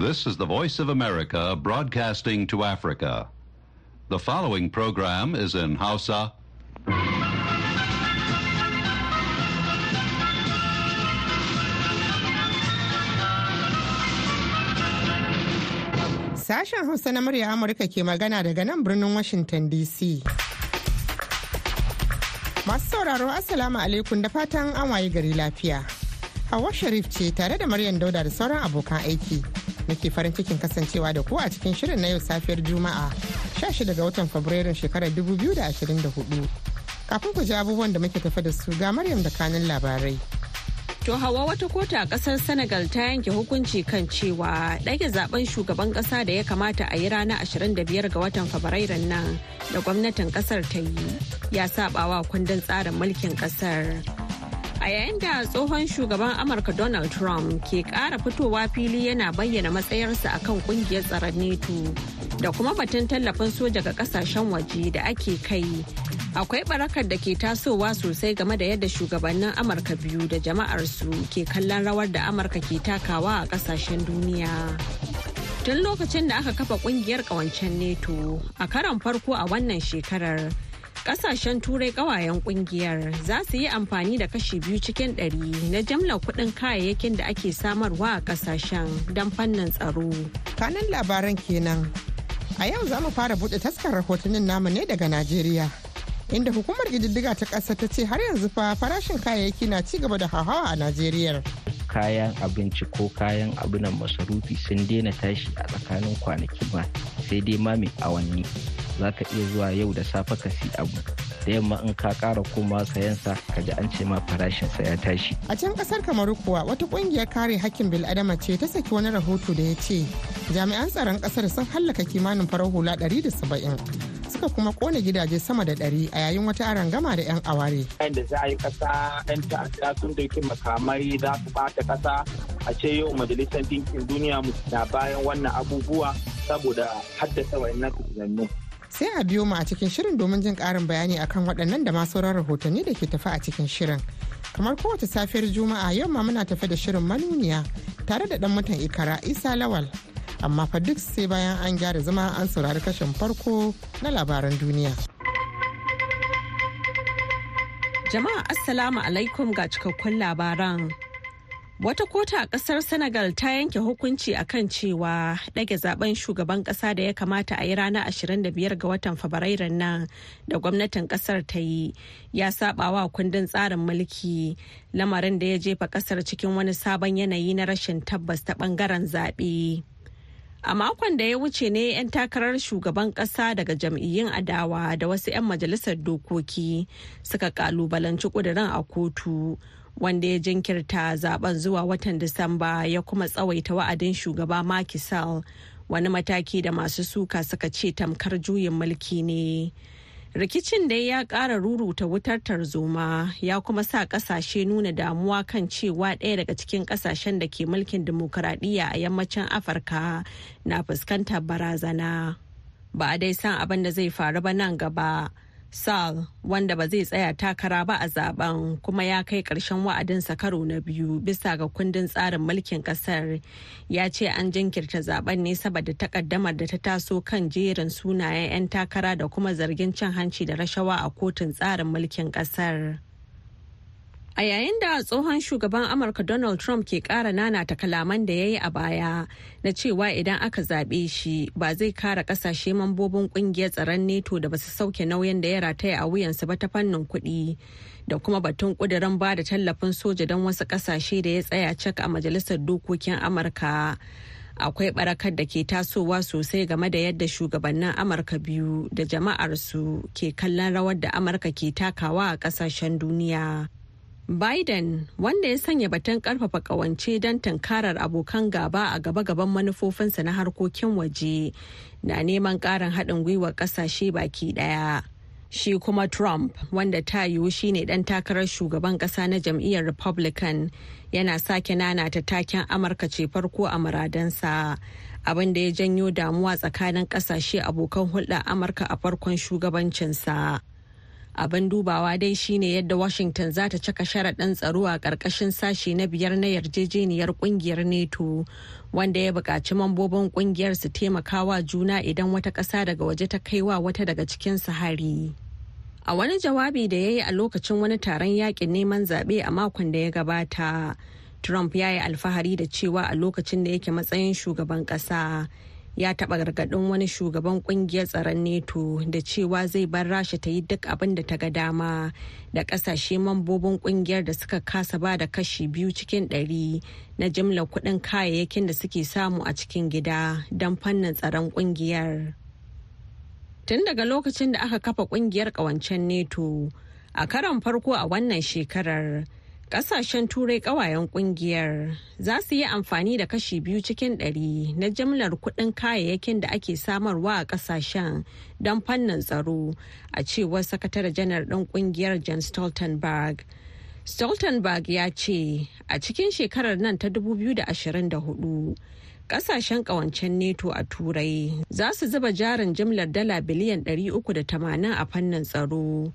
This is the Voice of America broadcasting to Africa. The following program is in Hausa. Sashen Hausa na murya Amurka ke magana daga nan birnin Washington DC. Masu sauraro Assalamu alaikum da fatan an waye gari lafiya. Hawa Sharif ce tare da Maryam Dauda da sauran abokan aiki. Nake farin cikin kasancewa da ku a cikin shirin na yau safiyar Juma'a 16 ga watan Fabrairun shekarar 2024. Kafin ku ji abubuwan da muke tafa da su ga Maryam da kanin labarai. To hawa wata kota a ƙasar Senegal ta yanke hukunci kan cewa ɗage zaɓen shugaban ƙasa da ya kamata a yi ranar 25 ga watan Fabrairun nan da gwamnatin ƙasar ta yi ya sabawa kundin tsarin mulkin ƙasar. A yayin da tsohon shugaban Amurka Donald Trump ke ƙara fitowa fili yana bayyana matsayarsa akan ƙungiyar tsaron NATO da kuma batun tallafin soja ga ƙasashen waje da ake kai. akwai barakar da ke tasowa sosai game da yadda shugabannin amurka biyu da jama'arsu ke kallon rawar da amurka ke takawa a ƙasashen duniya tun lokacin da aka kafa ƙungiyar kawancen neto a karan farko a wannan shekarar ƙasashen turai kawayen ƙungiyar za su yi amfani da kashi biyu cikin ɗari na jamlar kuɗin kayayyakin da ake samarwa a ƙasashen don fannin tsaro. Kanan labaran kenan. A yau za mu fara buɗe taskar rahotannin namu ne daga najeriya inda hukumar ƙididdiga ta ƙasa ta ce har yanzu fa farashin kayayyaki na ci gaba da hauhawa a najeriya. Kayan abinci ko kayan abunan masarufi sun daina tashi a tsakanin kwanaki ba sai dai ma mai awanni za ka iya zuwa yau da safe ka si abu da yamma in ka kara koma sayansa ka ji an ce ma farashinsa ya tashi. A can ƙasar Kamaru kuwa wata ƙungiyar kare hakkin bil'adama ce ta saki wani rahoto da ya ce jami'an tsaron ƙasar sun hallaka kimanin farar hula 170 suka kuma ƙone gidaje sama da ɗari a yayin wata arangama da 'yan aware. da za a yi kasa 'yan ta'adda sun ɗauki makamai za su bata kasa a ce yau majalisar dinkin duniya na bayan wannan abubuwa saboda haddasa wayannan tunannu. sai a biyo mu a cikin shirin domin jin karin bayani akan waɗannan da masu sauran rahotanni da ke tafi a cikin shirin kamar kowace safiyar juma'a yau ma muna tafi da shirin manuniya tare da dan mutan ikara isa lawal amma fa duk sai bayan an gyara zama an saurari kashin farko na labaran duniya. Jama'a Assalamu alaikum ga cikakkun labaran. Wata kota a ƙasar Senegal ta yanke hukunci a kan cewa ɗage zaɓen shugaban ƙasa da ya kamata a yi ranar 25 ga watan Fabrairun nan da gwamnatin ƙasar ta yi ya sabawa kundin tsarin mulki lamarin da ya jefa ƙasar cikin wani sabon yanayi na rashin tabbas ta ɓangaren zaɓe. A makon da ya wuce ne 'yan takarar shugaban kasa daga jam'iyyun adawa da wasu 'yan majalisar dokoki suka kalubalanci kudirin a kotu wanda ya jinkirta zaɓen zuwa watan Disamba ya kuma tsawaita wa'adin shugaba Macky Sall wani mataki da masu suka suka ce tamkar juyin mulki ne. Rikicin dai ya ƙara ruruta wutar tarzoma ya kuma sa ƙasashe nuna damuwa kan cewa ɗaya daga cikin ƙasashen da ke mulkin dimokuraɗiyya a yammacin afirka na fuskantar barazana. Ba a dai san abin da zai faru ba nan gaba. Sal wanda ba zai tsaya takara ba a zaɓen kuma ya kai ƙarshen wa'adinsa karo na biyu bisa ga kundin tsarin mulkin ƙasar ya ce an jinkirta zaɓen ne saboda takaddamar da ta taso kan jerin sunayen 'yan takara da kuma zargin cin hanci da rashawa a kotun tsarin mulkin ƙasar. A yayin da tsohon shugaban Amurka Donald Trump ke ƙara nanata kalaman da ya yi a baya na cewa idan aka zaɓe shi ba zai kare ƙasashe mambobin ƙungiyar tsaron neto da ba su sauke nauyin da ya rataya a wuyansu ba ta fannin kuɗi da kuma batun ƙudurin ba da tallafin soja don wasu ƙasashe da ya tsaya cak a majalisar dokokin Amurka. Akwai barakar da ke tasowa sosai game da yadda shugabannin Amurka biyu da jama'arsu ke kallon rawar da Amurka ke takawa a ƙasashen duniya. Biden wanda ya sanya batun ƙarfafa kawance don tunkarar abokan gaba a gaba-gaban manufofinsa na harkokin waje na neman karin haɗin gwiwar ƙasashe baki ɗaya. Shi kuma Trump wanda ta yiwu shine ɗan takarar shugaban ƙasa na jam'iyyar Republican yana sake nanata taken Amurka ce farko a muradansa. abin da ya janyo damuwa tsakanin ƙasashe abokan hulɗa Amurka a farkon shugabancinsa. Abin dubawa dai shine yadda washington za ta cika sharaɗin tsaro a ƙarƙashin sashe na biyar na yarjejeniyar ƙungiyar neto wanda ya buƙaci mambobin ƙungiyar su taimakawa juna idan wata ƙasa daga waje ta kai wa wata daga cikin hari. a wani jawabi da ya yi a lokacin wani taron yaƙin neman zaɓe a makon da ya gabata trump ya yi alfahari da cewa a lokacin da yake matsayin shugaban ƙasa ya taɓa gargaɗin wani shugaban ƙungiyar tsaron neto da cewa zai bar rasha ta yi duk abin da ta ga dama da ƙasashe mambobin ƙungiyar da suka kasa ba da kashi biyu cikin ɗari na jimlar kuɗin kayayyakin da suke samu a cikin gida don fannin tsaron ƙungiyar. tun daga lokacin da aka kafa ƙungiyar ƙawancen neto a karon farko a wannan shekarar Kasashen turai kawayen ƙungiyar za su yi amfani da kashi biyu cikin ɗari na jimlar kuɗin kayayyakin da ake samarwa a ƙasashen don fannin tsaro a cewar sakatare janar ɗin ƙungiyar Jan Stoltenberg. Stoltenberg ya ce a cikin shekarar nan ta 2024 ƙasashen kawancen neto a turai za su zuba jarin jimlar dala biliyan 380 a fannin tsaro.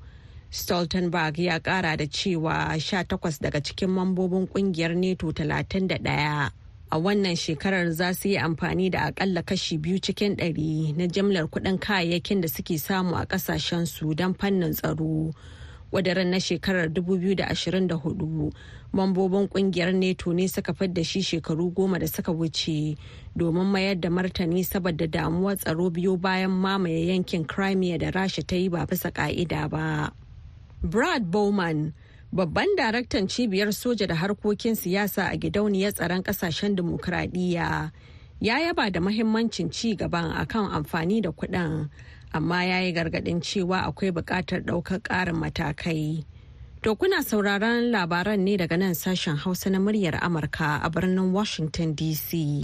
Stoltenberg ya kara da cewa 18 daga cikin mambobin ƙungiyar neto 31 a wannan shekarar za su yi amfani da akalla kashi biyu cikin ɗari na jimlar kuɗin kayayyakin da suke samu a ƙasashen su don fannin tsaro wadaran na shekarar 2024 mambobin ƙungiyar neto ne suka fadda shi shekaru goma da suka wuce domin mayar da martani saboda damuwar tsaro biyu bayan mamaye yankin crimea da rasha ta yi ba bisa ka'ida ba. Brad Bowman, babban daraktan cibiyar soja da harkokin siyasa a gidauniyar tsaron ƙasashen dimokuraɗiyya ya yaba da mahimmancin ci gaban akan amfani da kuɗin amma ya yi gargaɗin cewa akwai buƙatar ɗaukar ƙarin matakai. To kuna sauraron labaran ne daga nan sashen Hausa na muryar Amurka a birnin Washington DC.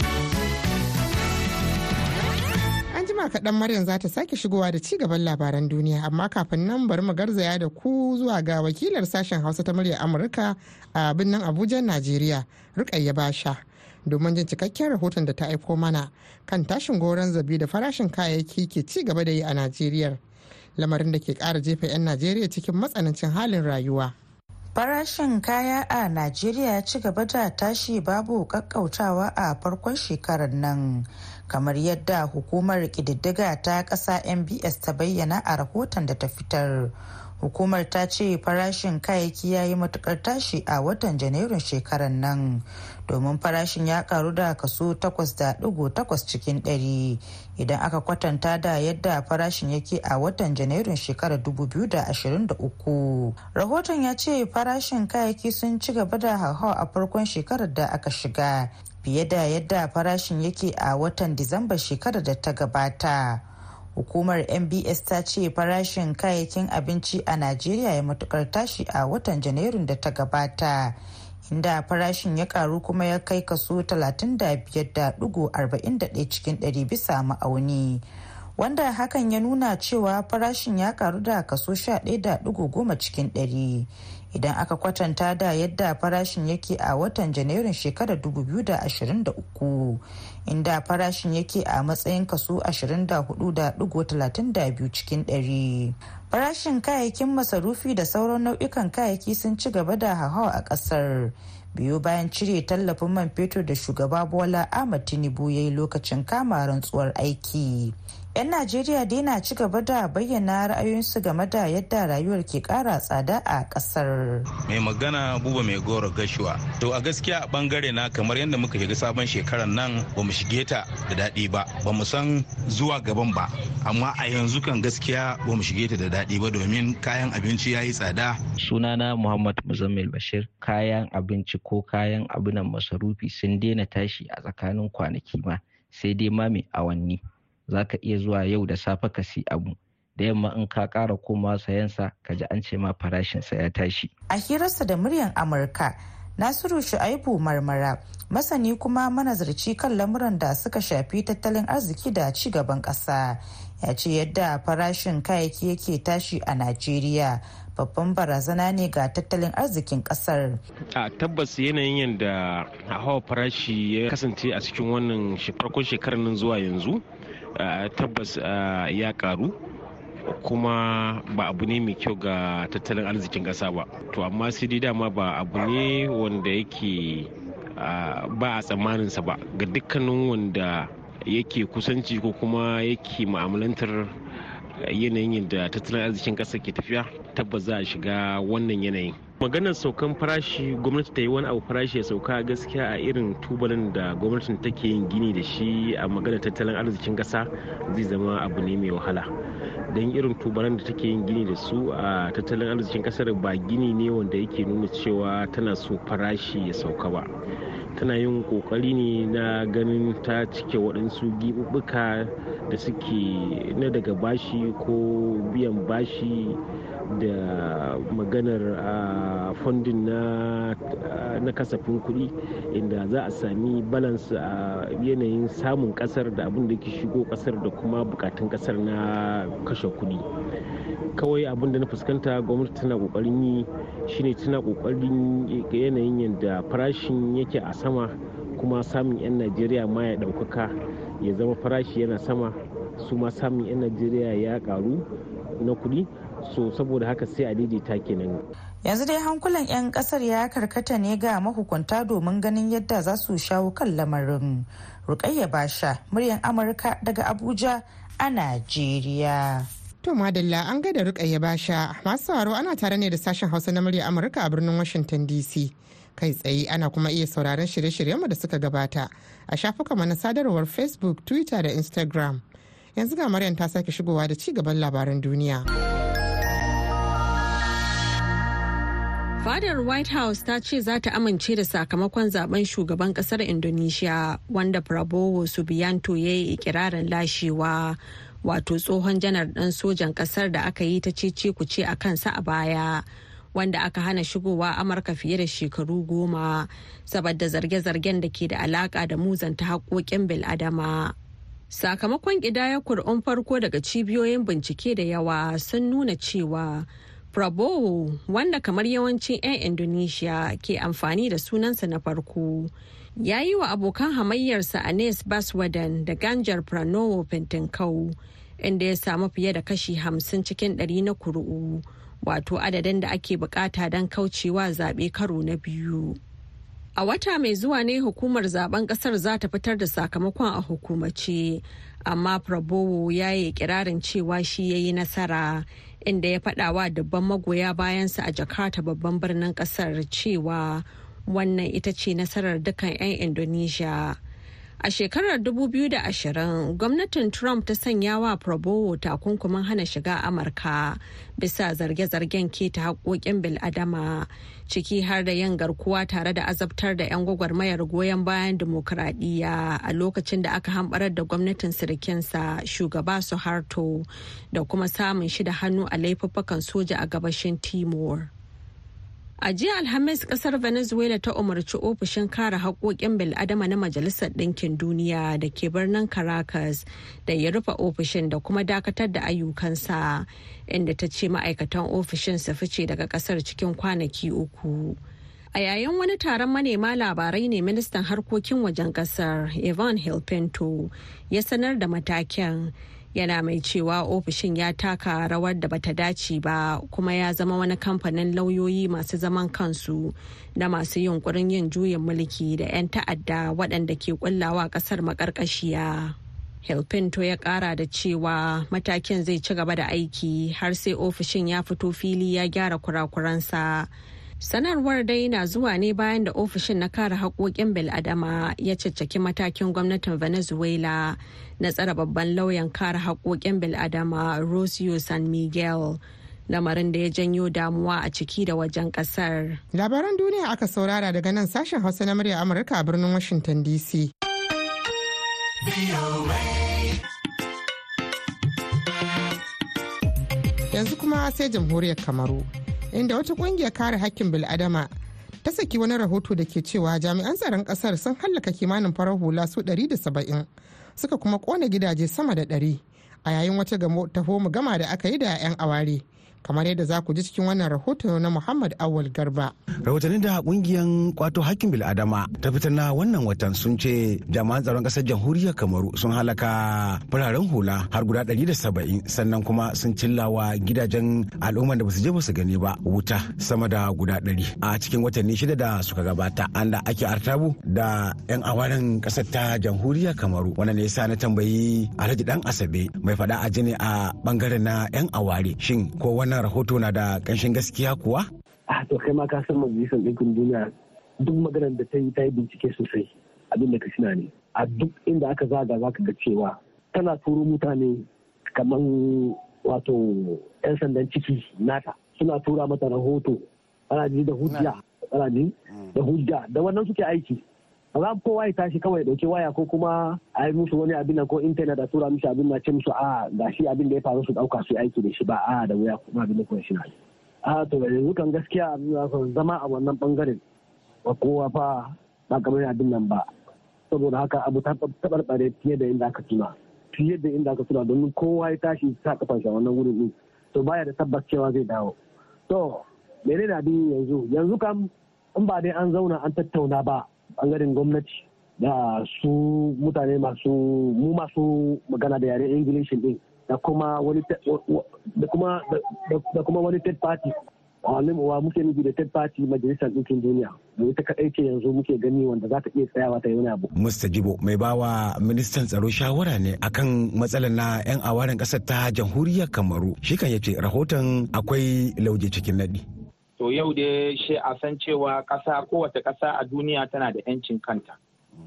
Jima kaɗan Maryam za ta sake shigowa da ci gaban labaran duniya amma kafin nan bari mu garzaya da ku zuwa ga wakilar sashen Hausa ta muryar Amurka a birnin Abuja, Najeriya, Rukayya Basha. Domin jin cikakken rahoton da ta aiko mana kan tashin goron zabi da farashin kayayyaki ke ci gaba da yi a Najeriya. Lamarin da ke ƙara jefa 'yan Najeriya cikin matsanancin halin rayuwa. Farashin kaya a Najeriya ya ci gaba da tashi babu kakkautawa a farkon shekarar nan. kamar yadda hukumar ƙididdiga ta ƙasa mbs ta bayyana a rahoton da ta fitar hukumar ta ce farashin kayayyaki ya yi matuƙar tashi a watan janairun shekarar nan domin farashin ya karu da kaso 8.8 cikin 100 idan aka kwatanta da yadda farashin yake a watan janairun shekarar 2023 rahoton ya ce farashin kayayyaki sun ci gaba da hauhawa a farkon shekarar da aka shiga fiye da yadda farashin yake a watan disamba shekarar da ta gabata. Hukumar mbs ta ce farashin kayayyakin abinci a najeriya ya matuƙar tashi a watan janairun da ta gabata inda farashin ya karu kuma ya kai kaso 35.41 cikin 100 bisa ma'auni wanda hakan ya nuna cewa farashin ya karu da kaso 11.10 cikin 100 idan aka kwatanta da yadda farashin yake a watan janairun shekarar 2023 inda farashin yake a matsayin kaso 24.32 cikin 100 farashin kayayyakin masarufi da sauran nau'ikan kayayyaki sun ci gaba da hauhawa a ƙasar biyu bayan cire tallafin man fetur da shugaba bola ahmad tinubu ya yi lokacin kama rantsuwar aiki. 'Yan najeriya dai na ci gaba da bayyana ra'ayoyinsu game da yadda rayuwar ke kara tsada a ƙasar mai magana buba mai goro gashuwa. To a gaskiya a ɓangare na kamar yadda muka shiga sabon shekarar nan ba mu shige ta da daɗi ba. Ba mu san zuwa gaban ba. Amma a yanzu kan gaskiya ba mu shige ta da daɗi ba domin kayan abinci ya yi tsada. Sunana muhammad muzammil bashir. Kayan abinci ko kayan abunan masarufi sun daina tashi a tsakanin kwanaki ma sai dai ma mai awanni. Za ka iya zuwa yau da safe ka si abu da yamma in ka kara koma sayansa ka ji an ce ma farashinsa ya tashi. A hirarsa da muryar Amurka, Nasiru Shu'aibu Marmara, masani kuma manazarci kan lamuran da suka shafi tattalin arziki da ci gaban ƙasa, ya ce yadda farashin kayayyaki yake tashi a Najeriya babban barazana ne ga tattalin arzikin ƙasar. A tabbas yanayin yadda hawa farashi ya kasance a cikin wannan farkon shekarar nan zuwa yanzu tabbas ya karu kuma ba abu ne mai kyau ga tattalin arzikin ƙasa ba. To amma sai dai dama ba abu ne wanda yake ba a tsammaninsa ba. Ga dukkanin wanda yake kusanci ko kuma yake ma'amalantar yanayin da tattalin arzikin ƙasa ke tafiya tabbas za a shiga wannan yanayin. Maganar saukan farashi gwamnati ta yi wani abu farashi ya sauka gaskiya a irin tubalin da gwamnatin take yin gini da shi a maganar tattalin arzikin ƙasa zai zama abu ne mai wahala. Don irin tubalan da take yin gini da su a tattalin arzikin ƙasar ba gini ne wanda yake nuna cewa tana so farashi ya sauka ba. Tana yin ƙoƙari ne na ganin ta cike waɗansu giɓuɓɓuka da suke na daga bashi ko biyan bashi da maganar fundin na kasafin kuɗi inda za a sami balance a yanayin samun ƙasar da abin da ke shigo ƙasar da kuma bukatun ƙasar na kashe kuɗi. Kawai abin da na fuskanta gwamnati tana ƙoƙarin yi shine tana ƙoƙarin yanayin yadda farashin yake a sama kuma samun 'yan najeriya ma ya ɗaukaka ya zama farashi yana sama su ma samun 'yan najeriya ya ƙaru na kuɗi. So saboda haka sai a daidaita kenan. Yanzu dai hankulan 'yan ƙasar ya karkata ne ga mahukunta domin ganin yadda za su shawo kan lamarin. Rukayya basha muryan amurka daga abuja a najeriya. To madalla an da rukayya basha. Masu sauraro ana tare ne da sashen hausa na murya amurka a birnin washington dc kai tsaye ana kuma iya sauraron shirye-shiryenmu da suka gabata a shafukan na sadarwar facebook twitter da instagram. Yanzu ga maryam ta sake shigowa da ci gaban labaran duniya. Fadar White House ta ce za ta amince da sakamakon zaɓen shugaban ƙasar Indonesia wanda Prabowo Subianto ya yi ikirarin lashewa. Wato tsohon janar ɗan sojan ƙasar da aka yi ta cece kuce a kansa a baya. Wanda aka hana shigowa Amurka fiye da shekaru goma saboda zarge-zargen da ke da alaka da muzanta haƙoƙin bil'adama. Sakamakon ƙidayar kur'un farko daga cibiyoyin bincike da yawa sun nuna cewa Prabowo wanda kamar yawancin 'yan Indonesia ke amfani da sunansa na farko. Ya yi wa abokan hamayyarsa Anes Baswedan da Ganjar Pranowo Fintinkau inda ya samu fiye da kashi hamsin cikin ɗari na kuri'u wato adadin da ake buƙata don kaucewa zaɓe karo na biyu. A wata mai zuwa ne hukumar zaɓen ƙasar za ta fitar da sakamakon a hukumace, amma Prabowo ya yi kirarin cewa shi ya yi nasara inda ya faɗa wa dubban magoya bayansa a Jakarta babban birnin ƙasar cewa wannan ita ce nasarar dukkan 'yan Indonesia. A shekarar 2020, gwamnatin Trump ta sanya wa Prabowo takunkumin hana shiga Amurka bisa zarge-zargen keta haƙoƙin bil'adama ciki har da yin garkuwa tare da azabtar da 'yan gwagwarmayar goyon bayan dimokuraɗiyya a lokacin da aka hambarar da gwamnatin sirikinsa shugaba Suharto da kuma samun shi da hannu a laifuffukan soja a gabashin Timor. A jiya Alhamis ƙasar Venezuela ta umarci ofishin kare haƙoƙin bil'adama na Majalisar Ɗinkin Duniya da ke birnin Caracas da ya rufe ofishin da kuma dakatar da ayyukansa inda ta ce ma'aikatan ofishin su fice daga ƙasar cikin kwanaki uku. A yayin wani taron manema labarai ne ministan harkokin wajen ƙasar Ivan Hilpinto ya sanar da matakin. Yana mai cewa ofishin ya taka rawar da bata dace ba kuma ya zama wani kamfanin lauyoyi masu zaman kansu da masu yunkurin yin juyin mulki da 'yan ta'adda waɗanda ke kullawa ƙasar maƙarƙashiya. Hilpinto ya ƙara da cewa matakin zai ci gaba da aiki har sai ofishin ya fito fili ya gyara kurakuransa. Sanarwar dai na zuwa ne bayan da ofishin na kare haƙoƙin bil'adama ya caccaki matakin gwamnatin venezuela na tsara babban lauyan kare haƙoƙin bil'adama rocio san miguel lamarin da ya janyo damuwa a ciki da wajen ƙasar. labaran duniya aka saurara daga nan sashen hausa na murya amurka a birnin washington dc yanzu kuma sai jamhuriyar kamaru inda wata ƙungiyar kare hakkin bil'adama ta saki wani rahoto da ke cewa jami'an tsaron ƙasar sun hallaka kimanin farar hula su 170 suka kuma kona gidaje sama da 100 a yayin wata taho mu gama da aka yi da 'yan aware. Kamar yadda za ku ji cikin wannan rahoto na muhammad awal garba. Rahotanni da ƙungiyar kwato hakkin bil'adama ta fitar na wannan watan sun ce jami'an tsaron ƙasar jamhuriyar kamaru sun halaka fararen hula har guda 170 sannan kuma sun cillawa gidajen al'umman da ba su je ba su gani ba wuta sama da guda 100 a cikin watanni shida da suka gabata an da ake artabu da 'yan awarin ƙasar ta jamhuriyar kamaru. Wannan ne yasa na tambayi alhaji dan asabe mai fada a jini a ɓangaren na 'yan aware shin ko wannan rahoto na da ƙanshin gaskiya kuwa? A to kai ma ka san majalisar ɗinkin duniya duk maganar da ta yi ta yi bincike sosai abin da ka shina ne. A duk inda aka zaga za ka ga cewa tana turo mutane kamar wato 'yan sandan ciki nata suna tura mata rahoto ana ji da hujja ana ji da hujja da wannan suke aiki za kowa ya tashi kawai ɗauke waya ko kuma a yi musu wani abin ko intanet a tura musu abin na ce musu a ga shi abin da ya faru su ɗauka su aiki da shi ba a da wuya kuma abin da kuma shi na a to da yanzu kan gaskiya zama a wannan ɓangaren ba kowa fa ba kamar abin nan ba. Saboda haka abu ta tabarbare fiye da inda aka tuna fiye da inda aka tuna domin kowa ya tashi sa kafan shi a wannan wurin din to baya da tabbas cewa zai dawo. To menene abin yanzu? Yanzu kam in ba dai an zauna an tattauna ba ɓangaren gwamnati da su mutane masu mu masu magana da yaren ingilishin din da kuma wani da kuma wani third party wa muke nufi da third party majalisar ɗinkin duniya da ita kaɗai ce yanzu muke gani wanda za ta iya tsayawa ta yi wani abu. Mr. Jibo mai bawa ministan tsaro shawara ne akan matsalar na 'yan awarin ƙasar ta jamhuriyar Kamaru shi kan ya ce rahoton akwai lauje cikin naɗi. To yau da shi a san cewa ƙasa kowace ƙasa a duniya tana da 'yancin kanta.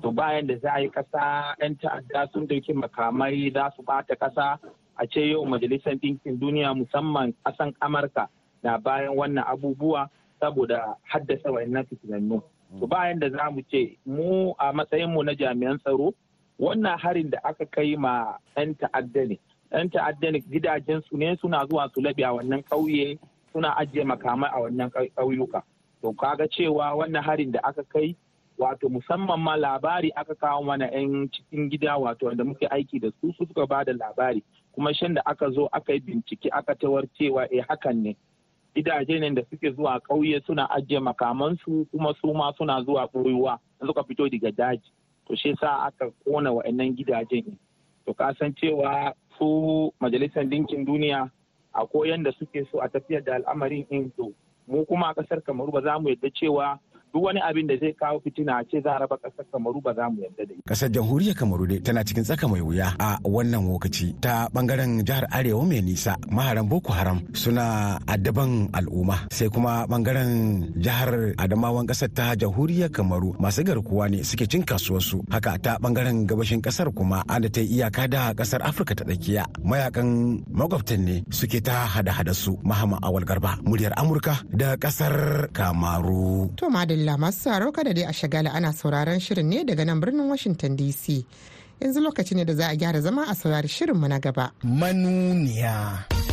To bayan da za a yi ƙasa 'yan ta'adda sun ɗauki makamai za su bata ƙasa. A ce yau majalisar ɗinkin duniya musamman ƙasan amurka na bayan wannan abubuwa saboda haddasa wayannan fitinannu. To bayan da za mu ce mu a matsayinmu na jami'an tsaro wannan harin da aka kai ma 'yan ta'adda ne. 'yan ta'adda ne gidajensu ne suna zuwa su labe a wannan ƙauye. Suna ajiye makamai a wannan ƙauyuka. To kaga cewa wannan harin da aka kai wato musamman ma labari aka kawo mana 'yan cikin gida wato wanda muke aiki da su suka ba da labari. Kuma shan da aka zo aka yi bincike aka tawar cewa eh hakan ne. Gidaje ne da suke zuwa ƙauye suna ajiye makamansu kuma su ma suna zuwa ɓoyuwa suka fito daga daji. To shi sa aka kona wa'annan gidajen. To ka san cewa su majalisar dinkin duniya a koyan da suke so a tafiyar da al'amarin in to mu kuma a ƙasar kamaru ba za mu yadda cewa duk wani abin da zai kawo fitina ce za a raba ƙasar kamaru ba za mu yarda da ita. Kasar jamhuriyar kamaru dai tana cikin tsaka mai wuya a wannan lokaci ta ɓangaren jihar arewa mai nisa. Maharan boko haram suna addaban al'umma sai kuma ɓangaren jihar adamawan ƙasar ta jamhuriyar kamaru. Masu garkuwa ne suke cin kasuwarsu. Haka ta ɓangaren gabashin ƙasar kuma an da ta yi iyaka da ƙasar afirka ta tsakiya. Mayakan makwabtan ne suke ta hada-hada su mahama awal garba muryar amurka da ƙasar kamaru. To madalla. Masu sauraro kada dai a shagala ana sauraron shirin ne daga nan birnin Washington DC. Yanzu lokaci ne da za a gyara zama a saurari shirinmu na gaba. Manuniya.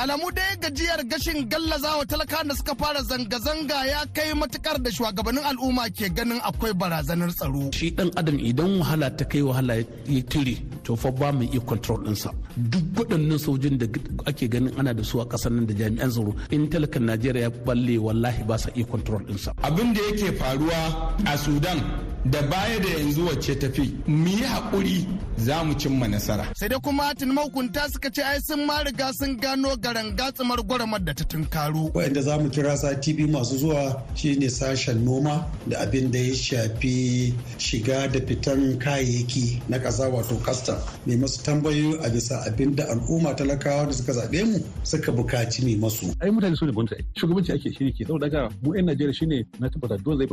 Da alamu dai gajiyar gashin gallazawa talaka da suka fara zanga-zanga ya kai matuƙar da shugabannin al'umma ke ganin akwai barazanar tsaro. Shi dan adam idan wahala ta kai wahala ya tire to fa ba mu iya control ɗinsa. Duk waɗannan sojin da ake ganin ana da su a ƙasar nan da jami'an tsaro in talakan Najeriya ya balle wallahi ba sa iya control ɗinsa. Abin da yake faruwa a Sudan da baya da yanzu wacce tafi mu yi haƙuri za mu cimma nasara. Sai dai kuma tun mahukunta suka ce ai sun ma riga sun gano garan gatsumar gwaramar da ta tunkaro. Wa'anda za mu kira sati biyu masu zuwa shine sashen noma da abin da ya shafi shiga da fitan kayayyaki na ƙasa wato kasta mai masu tambayoyi a bisa abin da al'umma talakawa da suka zaɓe mu suka buƙaci mai masu. Ai mutane su ne gwamnati shugabanci ake shi ke saboda haka mu 'yan Najeriya shine na tabbata dole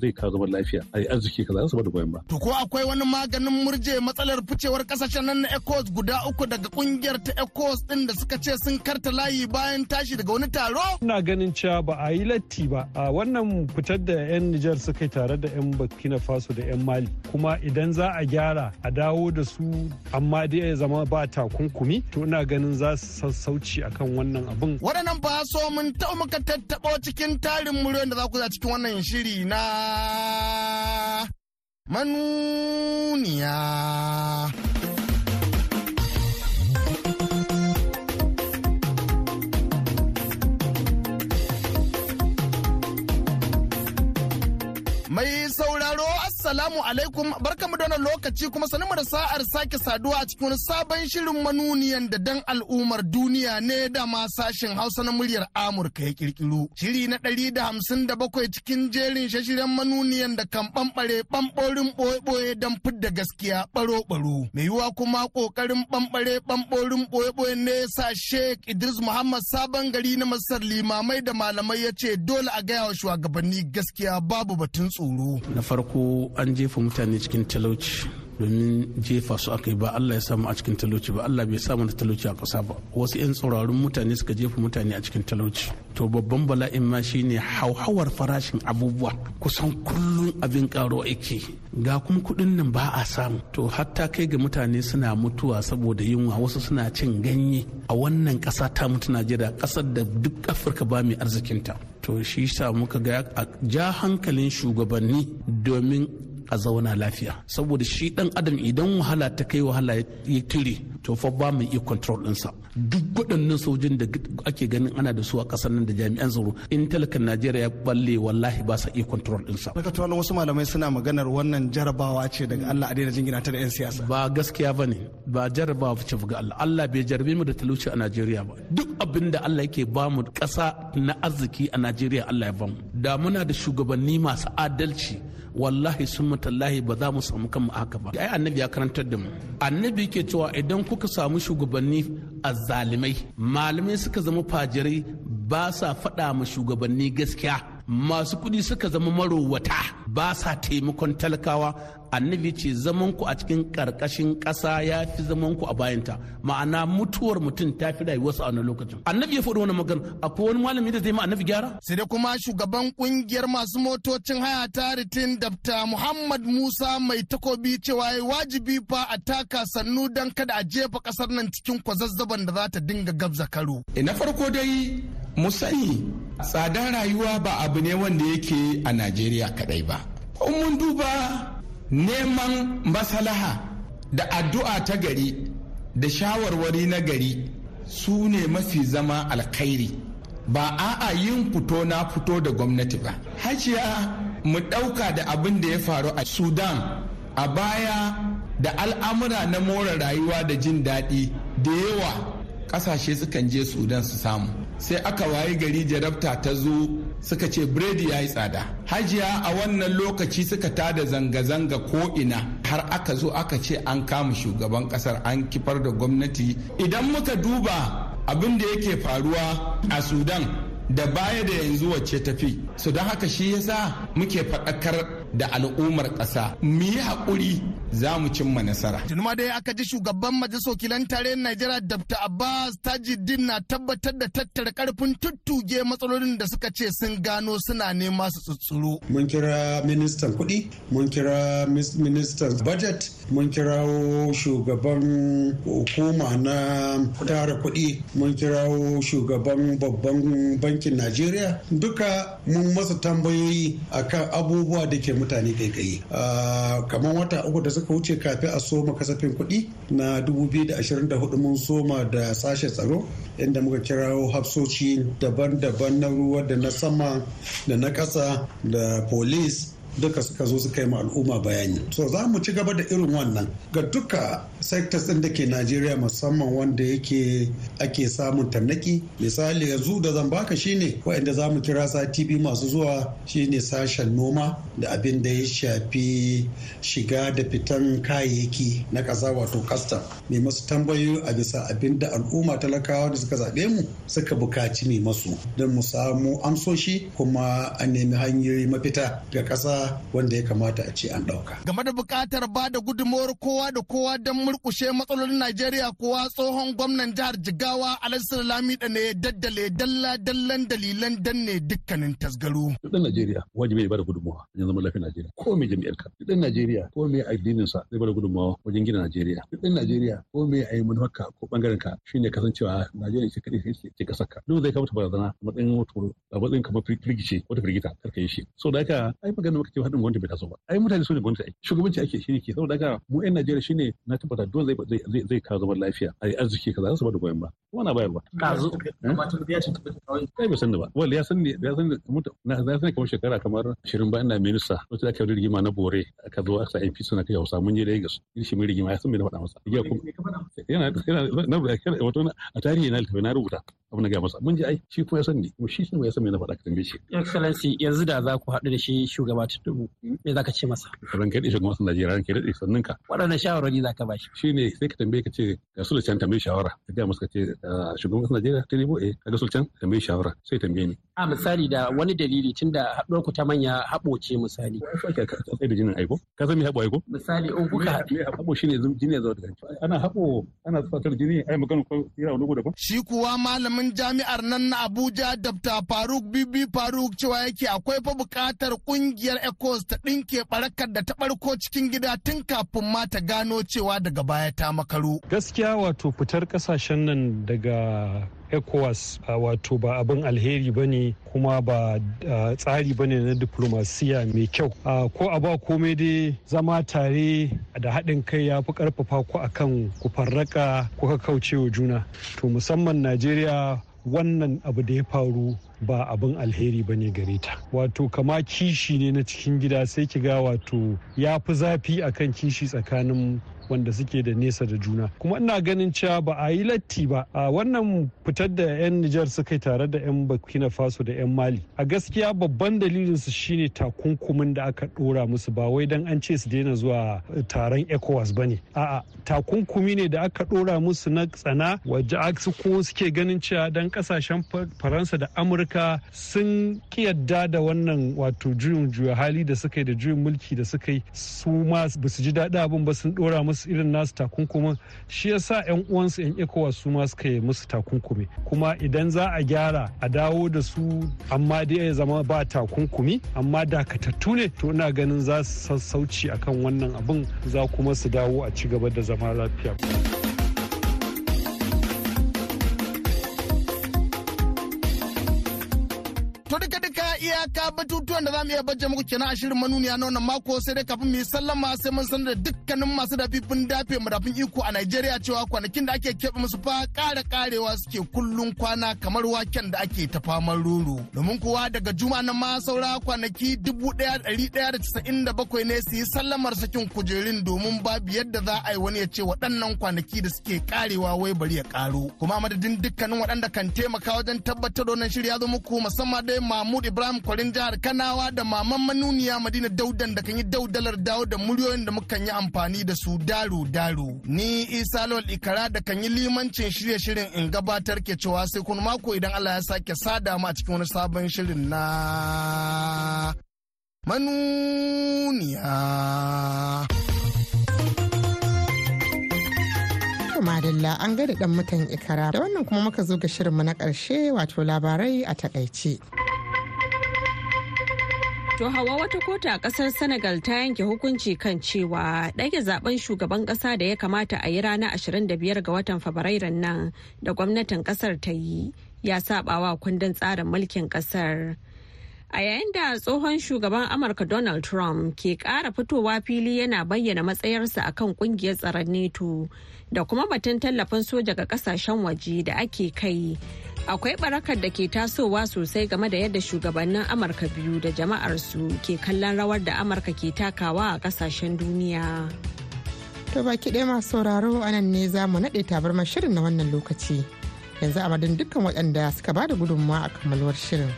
zai kawo zaman lafiya ai arziki kaza su ba da goyon ba. To ko akwai wani maganin murje matsalar ficewar ƙasashen nan na ECOWAS guda uku daga ƙungiyar ta ECOWAS din da suka ce sun karta layi bayan tashi daga wani taro? Ina ganin cewa ba a yi latti ba. A wannan fitar da 'yan Nijar suka yi tare da 'yan Burkina Faso da 'yan Mali. Kuma idan za a gyara a dawo da su amma dai ya zama ba takunkumi to ina ganin za su sassauci akan wannan abin. Waɗannan ba so mun taɓa muka tattaɓo cikin tarin muryoyin da za ku za cikin wannan shiri na manuniya. Assalamu alaikum barkamu da wannan lokaci kuma sanin da sa'ar sake saduwa a cikin sabon shirin manuniyan da dan al'ummar duniya ne da ma sashen Hausa na muryar Amurka ya kirkiro. Shiri na ɗari da hamsin da bakwai cikin jerin shashiren manuniyan da kan ɓamɓare ɓamɓorin ɓoye-ɓoye don fidda gaskiya ɓaro-ɓaro. Mai yiwuwa kuma ƙoƙarin ɓamɓare ɓamɓorin ɓoye-ɓoye ne sa Sheikh Idris Muhammad sabon gari na Masar limamai da malamai ya ce dole a gaya wa shugabanni gaskiya babu batun tsoro. Na farko an jefa mutane cikin talauci. Domin jefa su aka yi ba Allah ya samu a cikin talauci ba. Allah bai samu da talauci a ƙasa ba. Wasu 'yan tsauraran mutane suka jefa mutane a cikin talauci. To babban bala'in ma shine hauhawar farashin abubuwa. Kusan kullum abin karo yake. Ga kuma kuɗin nan ba a samu. To hatta kai ga mutane suna mutuwa saboda yunwa. Wasu suna cin ganye. A wannan ƙasa ta mutu Najeriya ƙasar da duk Afirka ba mai arzikinta. To shi sa muka ga a ja hankalin shugabanni domin a zauna lafiya. Saboda shi dan adam idan wahala ta kai wahala ya tire to fa ba mu iya control ɗinsa. Duk waɗannan sojin da ake ganin ana da su a ƙasar nan da jami'an tsaro in talakan najeriya ya balle wallahi ba sa iya control ɗinsa. daga tuwalin wasu malamai suna maganar wannan jarabawa ce daga allah a daina jingina ta da 'yan siyasa. ba gaskiya ba ne ba jarabawa ce ga allah. Allah bai jarabe mu da talauci a najeriya ba. Duk abin da allah yake ba mu ƙasa na arziki a najeriya allah ya ba mu. Da muna da shugabanni masu adalci wallahi sun mutallahi ba za mu samu kanmu haka ba. Ai annabi ya karantar da mu. Annabi ke cewa idan kuka samu shugabanni azzalimai malamai suka zama fajirai ba sa faɗa ma shugabanni gaskiya. Masu kuɗi suka zama marowata ba sa taimakon talakawa. Annabi ce zaman ku a cikin ƙarƙashin ƙasa ya fi zaman ku a bayanta. Ma'ana mutuwar mutum ta fi rayuwarsa a wani lokacin. Annabi ya faɗi wani magana. Akwai wani malami da zai ma annabi gyara? Sai dai kuma shugaban ƙungiyar masu motocin haya ta ritin dabta muhammad musa mai takobi cewa ya wajibi fa a taka sannu don kada a jefa ƙasar nan cikin kwazazzaban da za ta dinga gabza karo. Na farko dai mu sani tsadar rayuwa ba abu ne wanda yake a najeriya kadai ba. In mun duba neman masalaha da addu'a ta gari da shawarwari na gari su ne mafi zama alkhairi. Ba a'a yin fito na fito da gwamnati ba. Hajiya mu ɗauka da abin da ya faru a sudan a baya da al'amura na more rayuwa da jin daɗi da yawa. Ƙasashe sukan je sudan su samu. Sai aka wayi gari jarabta ta zo suka ce biredi ya yi tsada. Hajiya a wannan lokaci suka tada zanga-zanga ko ina har aka zo aka ce an kama shugaban ƙasar an kifar da gwamnati. Idan muka duba abin da yake faruwa a sudan da baya da yanzu wacce tafi su don haka shi yasa muke faɗakar da al'ummar ƙasa. Mu yi haƙuri za mu cimma nasara. Tunuma dai aka ji shugaban majalisar wakilan tarayyar Najeriya Dr. Abbas Tajuddin na tabbatar da tattara ƙarfin tuttuge matsalolin da suka ce sun gano suna nema su tsutsuro. Mun kira ministan kuɗi, mun kira ministan budget, mun kirawo shugaban hukuma na tara kuɗi, mun kirawo shugaban babban bankin Najeriya. Duka mun masa tambayoyi akan abubuwa da ke mutane kai kamar wata uku da suka wuce kafin a soma kasafin kuɗi na 2024 mun soma da sashen tsaro inda muka kirawo hafsoci daban-daban na ruwa da na sama da na ƙasa da police duka suka zo suka yi ma al'umma bayani. So za mu ci gaba da irin wannan. Ga duka sectors ɗin da ke najeriya musamman wanda yake ake samun tannaki misali yanzu da zan baka shine waɗanda za mu kira sati biyu masu zuwa shine sashen noma da abin da ya shafi shiga da fitan kayayyaki na ƙasa wato custom mai masu tambayoyi a bisa abin da al'umma talakawa da suka zaɓe mu suka buƙaci mai masu don mu samu amsoshi kuma a nemi hanyoyi mafita ga ƙasa wanda ya kamata a ce an ɗauka. Game da buƙatar ba da gudunmawar kowa da kowa don murkushe matsalolin Najeriya kuwa tsohon gwamnan jihar Jigawa Alhassan Lamida ne ya daddale dalla dallan dalilan danne dukkanin tasgaro. Dan Najeriya wajibi ya ba da gudunmawa wajen zaman lafiyar Najeriya ko mai jami'ar ka. Dan Najeriya ko mai addinin sa zai ba da gudunmawa wajen gina Najeriya. Dan Najeriya ko mai ayi manufarka ko ɓangaren ka shine kasancewa Najeriya ce kadai ce ƙasar ka. Duk zai kawo ta barazana a matsayin wato a matsayin kamar firgice wata firgita kar ka yi shi. So da haka ai magana muka ce haɗin gwamnati bai taso ba. Ai mutane su ne gwamnati ai. Shugabanci ake shi ne ke saboda haka mu 'yan Najeriya shine na tabbata dole zai zai kawo zaman lafiya a yi arziki kaza su ba da goyon ba. Kuma na bayarwa. Kazo amma tun biya ce tabbata kawai. Kai bai sani ba. Wal ya sani ya sani na sani kamar shekara kamar ashirin ba ina minista wata aka yi rigima na bore aka zo aka MP suna kai Hausa mun je Lagos shi mai rigima ya san me na faɗa masa. Yana yana na wato a tarihi na littafi na rubuta abin da ga masa mun je ai shi kuma ya san ni kuma shi ne ya san me na faɗa ka tambaye shi. Excellency yanzu da za ku haɗu da shi shugaba Tinubu me za ka ce masa? Ran kai shugaban Najeriya ran kai sannan ka. Waɗannan shawarwari za ka ba shi. Shi ne sai ka tambaye ka ce ga su da can tambaye shawara ka ga masa ka ce shugaban ƙasar Najeriya Tinubu eh ka ga su can tambaye shawara sai tambaye ni. A misali da wani dalili tun da haɗuwar ku ta manya haɓo ce misali. Ka tsaye da jinin aiko ka san me haɓo aiko? Misali in kuka. Haɓo shi ne jini ya zo daga ana haɓo ana fatar jini ai magana ko yana wani daban. Shi kuwa malamin jami'ar nan na Abuja Dr. Faruk Bibi Faruk cewa yake akwai fa buƙatar ƙungiyar ECOWAS ta ɗinke barakar da ta ɓarko cikin gida tun kafin ma ta gano cewa daga baya ta makaru. Gaskiya wato fitar ƙasashen nan daga ecowas wato ba abin alheri ba ne kuma ba tsari ba ne na diplomasiya mai kyau. Ko a ba komai dai zama tare da haɗin kai ya fi ƙarfafa ku akan ku farraka kuka kauce wa juna. To musamman najeriya wannan abu da ya faru ba abin alheri ba ne gare ta. Wato kama kishi ne na cikin gida sai ki ga wato ya fi zafi akan kishi tsakanin wanda suke da nesa da juna. Kuma ina ganin cewa ba a yi latti ba. A wannan fitar da 'yan nijar suka yi tare da 'yan burkina faso da 'yan mali. A gaskiya babban dalilin su shine takunkumin da aka dora musu. Ba wai dan an ce su daina zuwa taron ecowas ba ne. A'a takunkumi ne da aka dora musu na tsana wajen su ko suke ganin cewa dan ƙasashen faransa da amurka sun kiyarda da wannan wato juyin juya hali da suka yi da juyin mulki da suka yi. Su ma ba su ji daɗi abin ba sun dora musu irin nasu takunkumin shi yasa yan uwansu yan ecowas su ma suka yi musu takunkumi kuma idan za a gyara a dawo da su amma dai ya zama ba takunkumi amma dakatattu ne to ina ganin za su sassauci akan wannan abin za kuma su dawo a ci gaba da zama lafiya. Iyaka batutuwan da za mu iya bajje muku kenan a shirin manuniya na wannan mako sai dai kafin mu yi sallama sai mun sanar da dukkanin masu dafifin dafe madafin iko a Najeriya cewa kwanakin da ake keɓe musu fa ƙara ƙarewa suke kullun kwana kamar waken da ake ta faman roro. Domin kuwa daga juma na ma saura kwanaki dubu ɗaya ɗari ɗaya da casa'in da bakwai ne su yi sallamar sakin kujerun domin babu yadda za a yi wani ya ce waɗannan kwanaki da suke ƙarewa wai bari ya ƙaro. Kuma madadin dukkanin waɗanda kan taimaka wajen tabbatar da wannan shirya zo muku musamman dai Mahmud Ibrahim kwarin jihar Kanawa da maman manuniya Madina Daudan da kan yi daudalar dawo da muryoyin da mukan yi amfani da su daro daro. Ni Isa Lawal Ikara da kan yi limancin shirye shirin in gabatar ke cewa sai kun mako idan Allah ya sake sada mu a cikin wani sabon shirin na manuniya. madalla an gada dan mutan ikara da wannan kuma muka zo ga shirinmu na ƙarshe wato labarai a taƙaice. To hawa wata kotu a ƙasar Senegal ta yanke hukunci kan cewa ɗage zaɓen shugaban ƙasa da ya kamata a yi ranar 25 ga watan Fabrairun nan da gwamnatin ƙasar ta yi ya sabawa kundin tsarin mulkin ƙasar. A yayin da tsohon shugaban Amurka Donald Trump ke ƙara fitowa fili yana bayyana matsayarsa akan ƙungiyar tsaron NATO da kuma batun tallafin soja ga ƙasashen waje da ake kai. akwai barakar da ke tasowa sosai game da yadda shugabannin amurka biyu da jama'arsu ke kallon rawar da amurka ke takawa a ƙasashen duniya to baki ɗaya masu sauraro a nan ne za mu naɗe tabarmar shirin na wannan lokaci yanzu a madadin dukkan waɗanda suka ba da gudunmawa a kammaluwar shirin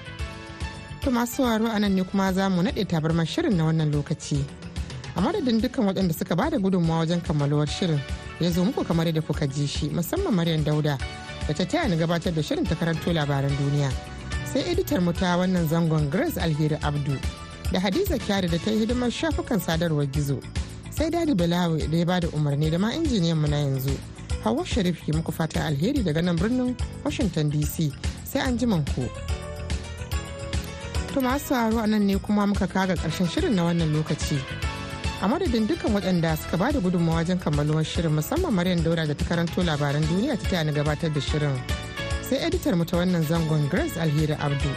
to masu sauraro a nan ne kuma za mu naɗe tabarmar shirin na wannan lokaci. A madadin dukkan waɗanda suka ba da gudunmawa wajen kammaluwar shirin ya zo muku kamar yadda kuka ji shi musamman maryam dauda da ta taya ni gabatar da shirin ta karanto labaran duniya. Sai editar mu ta wannan zangon grace alheri abdu da hadiza kyari da ta yi hidimar shafukan sadarwar gizo. Sai daɗi balawi da ya ba da umarni da ma injiniyan mu na yanzu. Hawa sharif ke muku fata alheri daga nan birnin washington dc sai an ku. To masu sauraro a nan ne kuma muka kaga ƙarshen shirin na wannan lokaci. A madadin dukkan waɗanda suka ba da gudunmawa wajen kammaluwar shirin musamman maryam daura da ta karanto labaran duniya ta taya gabatar da shirin. Sai editar mu ta wannan zangon grace alheri abdu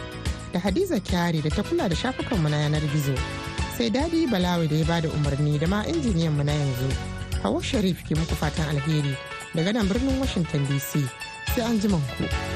da hadiza kyari da ta kula da shafukanmu na yanar gizo. Sai daɗi balawi da ya ba da umarni da ma injiniyan mu na yanzu. Hawa sharif ke muku fatan alheri. Daga nan birnin washington dc sai an ku.